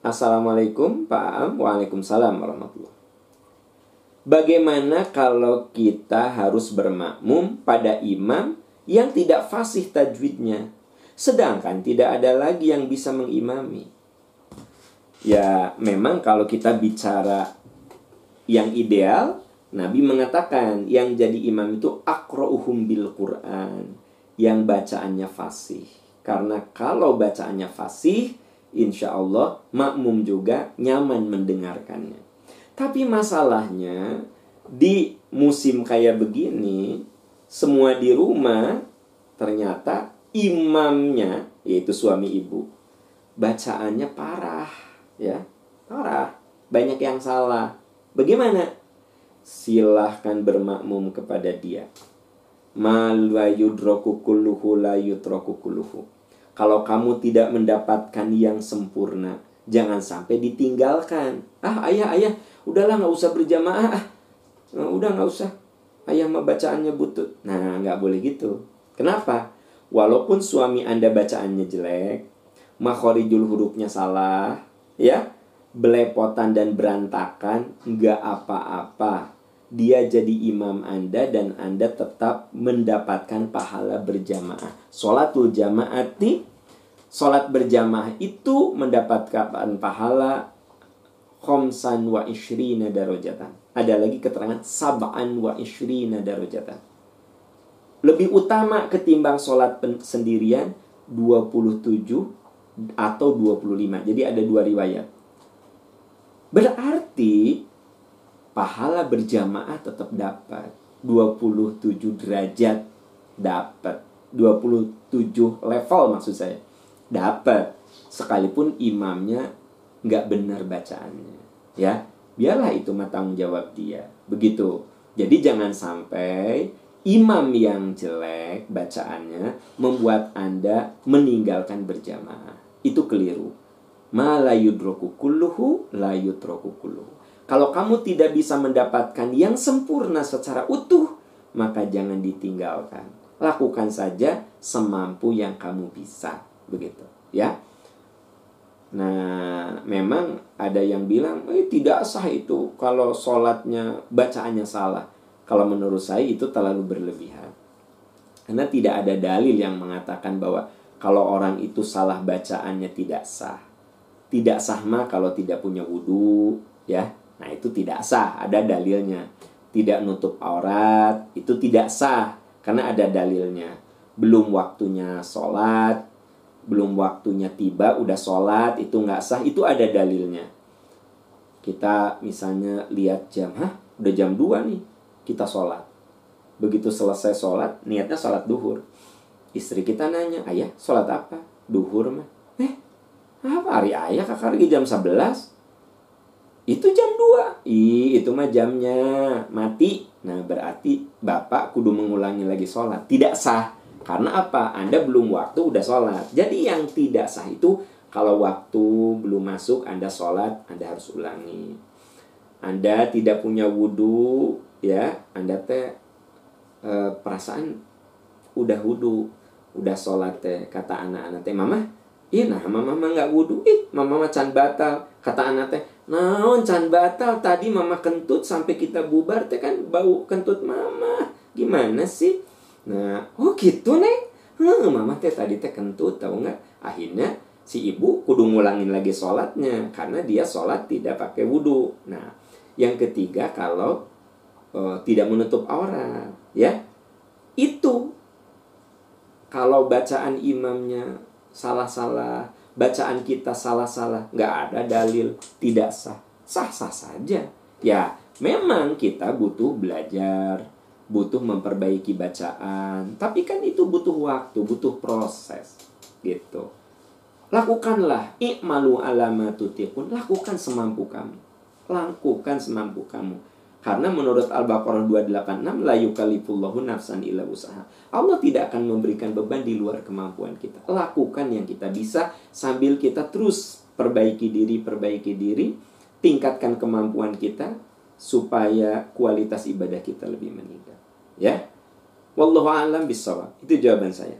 Assalamualaikum Pak Am. Waalaikumsalam warahmatullahi Bagaimana kalau kita harus bermakmum pada imam yang tidak fasih tajwidnya, sedangkan tidak ada lagi yang bisa mengimami? Ya, memang kalau kita bicara yang ideal, Nabi mengatakan yang jadi imam itu akro'uhum bil Quran, yang bacaannya fasih. Karena kalau bacaannya fasih, insya Allah makmum juga nyaman mendengarkannya. Tapi masalahnya di musim kayak begini, semua di rumah ternyata imamnya yaitu suami ibu bacaannya parah ya. Parah. Banyak yang salah. Bagaimana? Silahkan bermakmum kepada dia kalau kamu tidak mendapatkan yang sempurna jangan sampai ditinggalkan. Ah ayah ayah udahlah nggak usah berjamaah ah. Udah nggak usah. Ayah mah bacaannya butut. Nah nggak boleh gitu. Kenapa? Walaupun suami anda bacaannya jelek makhorijul hurufnya salah ya belepotan dan berantakan nggak apa-apa dia jadi imam Anda dan Anda tetap mendapatkan pahala berjamaah. Sholatul jamaati, sholat berjamaah itu mendapatkan pahala khomsan wa ishrina darajatan. Ada lagi keterangan sab'an wa ishrina darajatan. Lebih utama ketimbang sholat sendirian 27 atau 25. Jadi ada dua riwayat. Berarti pahala berjamaah tetap dapat. 27 derajat dapat. 27 level maksud saya. Dapat. Sekalipun imamnya nggak benar bacaannya. Ya biarlah itu tanggung jawab dia. Begitu. Jadi jangan sampai imam yang jelek bacaannya membuat anda meninggalkan berjamaah. Itu keliru. Ma la yudroku kulluhu la kalau kamu tidak bisa mendapatkan yang sempurna secara utuh, maka jangan ditinggalkan. Lakukan saja semampu yang kamu bisa. Begitu, ya. Nah, memang ada yang bilang, eh, tidak sah itu kalau sholatnya, bacaannya salah. Kalau menurut saya itu terlalu berlebihan. Karena tidak ada dalil yang mengatakan bahwa kalau orang itu salah bacaannya tidak sah. Tidak sah mah kalau tidak punya wudhu, ya Nah, itu tidak sah, ada dalilnya. Tidak nutup aurat, itu tidak sah karena ada dalilnya. Belum waktunya sholat, belum waktunya tiba, udah sholat, itu nggak sah, itu ada dalilnya. Kita misalnya lihat jam, hah udah jam 2 nih, kita sholat. Begitu selesai sholat, niatnya sholat duhur. Istri kita nanya, ayah sholat apa? Duhur mah. Eh, apa hari ayah kakak lagi jam 11? Itu jam 2 Ih, itu mah jamnya. Mati. Nah berarti bapak kudu mengulangi lagi sholat. Tidak sah. Karena apa? Anda belum waktu udah sholat. Jadi yang tidak sah itu kalau waktu belum masuk anda sholat anda harus ulangi. Anda tidak punya wudhu ya. Anda teh e, perasaan udah wudhu udah sholat teh kata anak-anak teh. Mama Iya nah mama mama nggak wudhu ih mama macan batal. Kata anak teh naon can batal tadi mama kentut sampai kita bubar teh kan bau kentut mama. Gimana sih? Nah oh gitu nih hmm, mama teh tadi teh kentut tahu nggak? Akhirnya si ibu kudu ngulangin lagi sholatnya karena dia sholat tidak pakai wudhu nah yang ketiga kalau uh, tidak menutup aurat ya. Itu kalau bacaan imamnya salah-salah, bacaan kita salah-salah, nggak ada dalil, tidak sah, sah-sah saja. Ya, memang kita butuh belajar, butuh memperbaiki bacaan, tapi kan itu butuh waktu, butuh proses, gitu. Lakukanlah, ikmalu alamatutikun, lakukan semampu kamu. Lakukan semampu kamu karena menurut Al-Baqarah 286 la yukalifullahu nafsan illa. Allah tidak akan memberikan beban di luar kemampuan kita. Lakukan yang kita bisa sambil kita terus perbaiki diri, perbaiki diri, tingkatkan kemampuan kita supaya kualitas ibadah kita lebih meningkat. Ya. Wallahu a'lam bishawab. Itu jawaban saya.